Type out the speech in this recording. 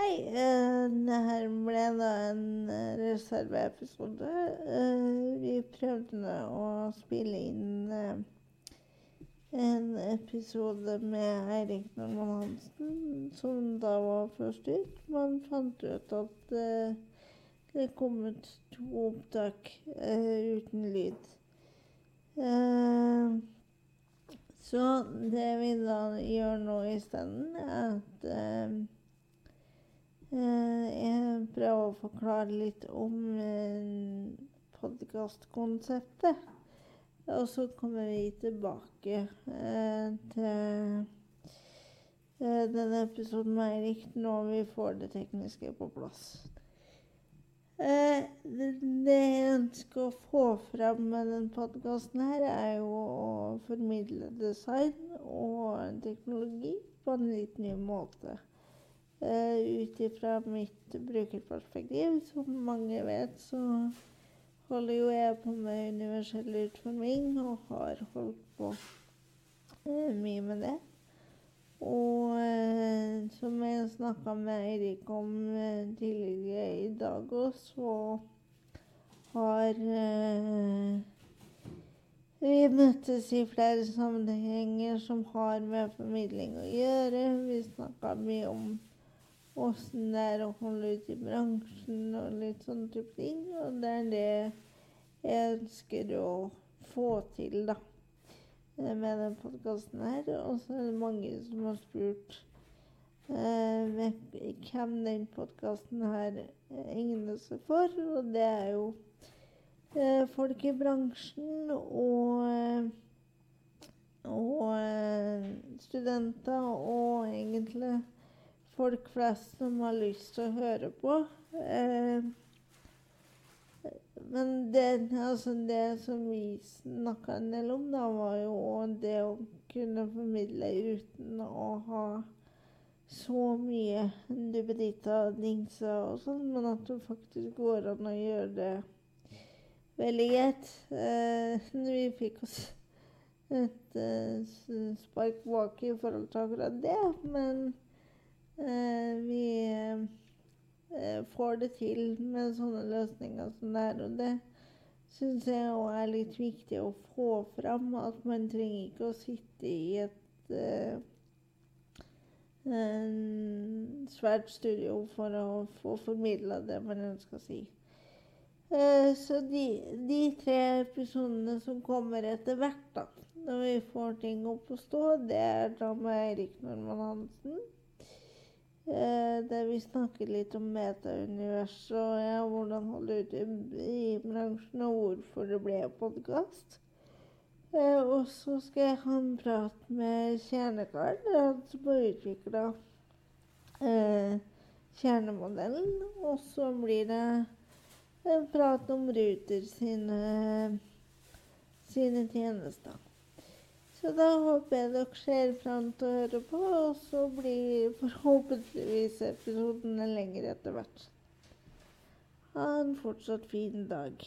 Hei. eh, Det her ble da en eh, reserveepisode. Eh, Vi prøvde å spille inn en episode med Eirik Normann Hansen, som da var først ut. Man fant ut at det kom ut to opptak uten lyd. Så det vi da gjør nå isteden, er at Jeg prøver å forklare litt om eh, podkastkonseptet. Og så kommer vi tilbake eh, til eh, denne episoden med Eirik når vi får det tekniske på plass. Eh, det jeg ønsker å få fram med denne podkasten er jo å formidle design og teknologi på en litt ny måte. Uh, Ut ifra mitt brukerperspektiv, som mange vet, så holder jo jeg på med universell utforming og har holdt på eh, mye med det. Og eh, som jeg snakka med Eirik om eh, tidligere i dag òg, så har eh, vi møttes i flere sammenhenger som har med formidling å gjøre. Vi snakka mye om åssen det er å holde ut i bransjen og litt sånne type ting. Og det er det jeg ønsker å få til, da, eh, med den podkasten her. Og så er det mange som har spurt eh, hvem den podkasten her egner seg for. Og det er jo eh, folk i bransjen og eh, og eh, studenter og egentlig folk flest som har lyst til å høre på. Eh, men det, altså det som vi snakka en del om, da, var jo det å kunne formidle uten å ha så mye duppeditter og dingser og sånn, men at det faktisk går an å gjøre det veldig greit. Eh, vi fikk oss et eh, spark bak i forhold til akkurat det, men vi eh, får det til med sånne løsninger som det er. Og det syns jeg òg er litt viktig å få fram. At man trenger ikke å sitte i et eh, svært studio for å få formidla det man ønsker å si. Eh, så de, de tre episodene som kommer etter hvert, da, når vi får ting opp å stå, det er da med Eirik Normann Hansen. Eh, der vi snakker litt om metauniverset og ja, hvordan holde ut i, i bransjen, og hvorfor det ble podkast. Eh, og så skal jeg ha en prat med Kjernekarl, han som har utvikla eh, kjernemodellen. Og så blir det en prat om Ruter sine, sine tjenester. Så da håper jeg dere ser fram til å høre på, og så blir forhåpentligvis episodene lengre etter hvert. Ha en fortsatt fin dag.